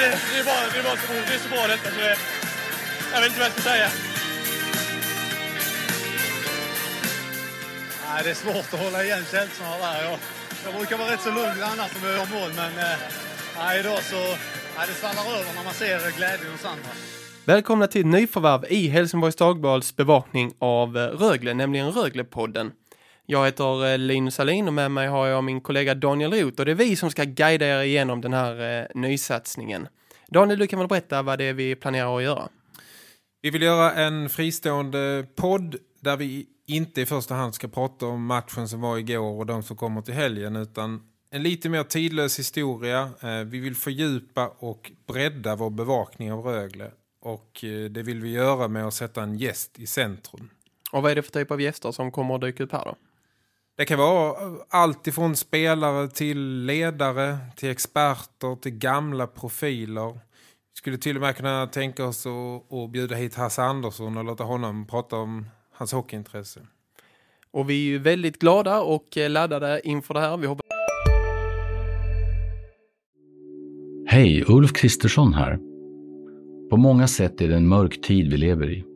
Det, är bara, det, är bara så, det är så bra detta så det, jag vet inte vad jag ska säga. Nej, det är svårt att hålla igen känslorna där. Jag, jag brukar vara rätt så lugn annars om jag gör mål, men eh, nej, idag så nej, det svallar över när man ser glädjen hos andra. Välkomna till nyförvärv i Helsingborgs Dagblads bevakning av eh, Rögle, nämligen Röglepodden. Jag heter eh, Linus Alin och med mig har jag min kollega Daniel Roth och det är vi som ska guida er igenom den här eh, nysatsningen. Daniel, du kan väl berätta vad det är vi planerar att göra? Vi vill göra en fristående podd där vi inte i första hand ska prata om matchen som var igår och de som kommer till helgen utan en lite mer tidlös historia. Eh, vi vill fördjupa och bredda vår bevakning av Rögle och eh, det vill vi göra med att sätta en gäst i centrum. Och vad är det för typ av gäster som kommer att dyka upp här då? Det kan vara allt ifrån spelare till ledare, till experter, till gamla profiler. Vi skulle till och med kunna tänka oss att, att bjuda hit Hasse Andersson och låta honom prata om hans hockeyintresse. Och vi är ju väldigt glada och laddade inför det här. Vi hoppas... Hej, Ulf Kristersson här. På många sätt är det en mörk tid vi lever i.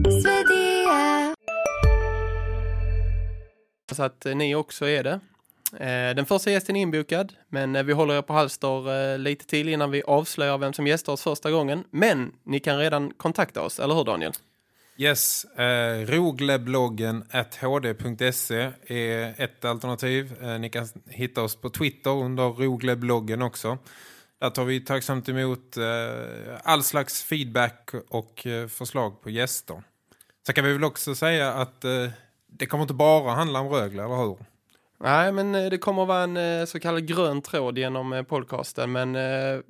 Hoppas att eh, ni också är det. Eh, den första gästen är inbokad, men eh, vi håller er på halster lite till innan vi avslöjar vem som gästar oss första gången. Men ni kan redan kontakta oss, eller hur Daniel? Yes, eh, roglebloggen at hd.se är ett alternativ. Eh, ni kan hitta oss på Twitter under roglebloggen också. Där tar vi tacksamt emot eh, all slags feedback och eh, förslag på gäster. Så kan vi väl också säga att eh, det kommer inte bara handla om Rögle, eller hur? Nej, men eh, det kommer att vara en eh, så kallad grön tråd genom eh, podcasten. Men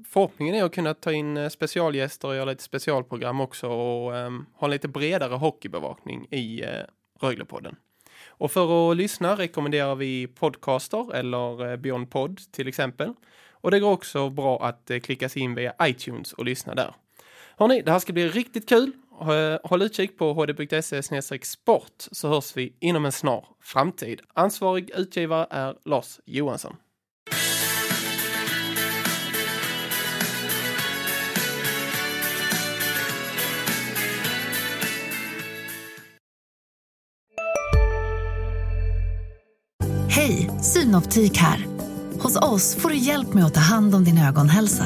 förhoppningen är att kunna ta in specialgäster och göra lite specialprogram också och um, ha en lite bredare hockeybevakning i uh, Röglepodden. Och för att lyssna rekommenderar vi Podcaster eller Beyond Pod till exempel. Och det går också bra att klicka sig in via iTunes och lyssna där. Hörrni, det här ska bli riktigt kul. Håll utkik på hd.se sport så hörs vi inom en snar framtid. Ansvarig utgivare är Lars Johansson. Hej, Synoptik här. Hos oss får du hjälp med att ta hand om din ögonhälsa.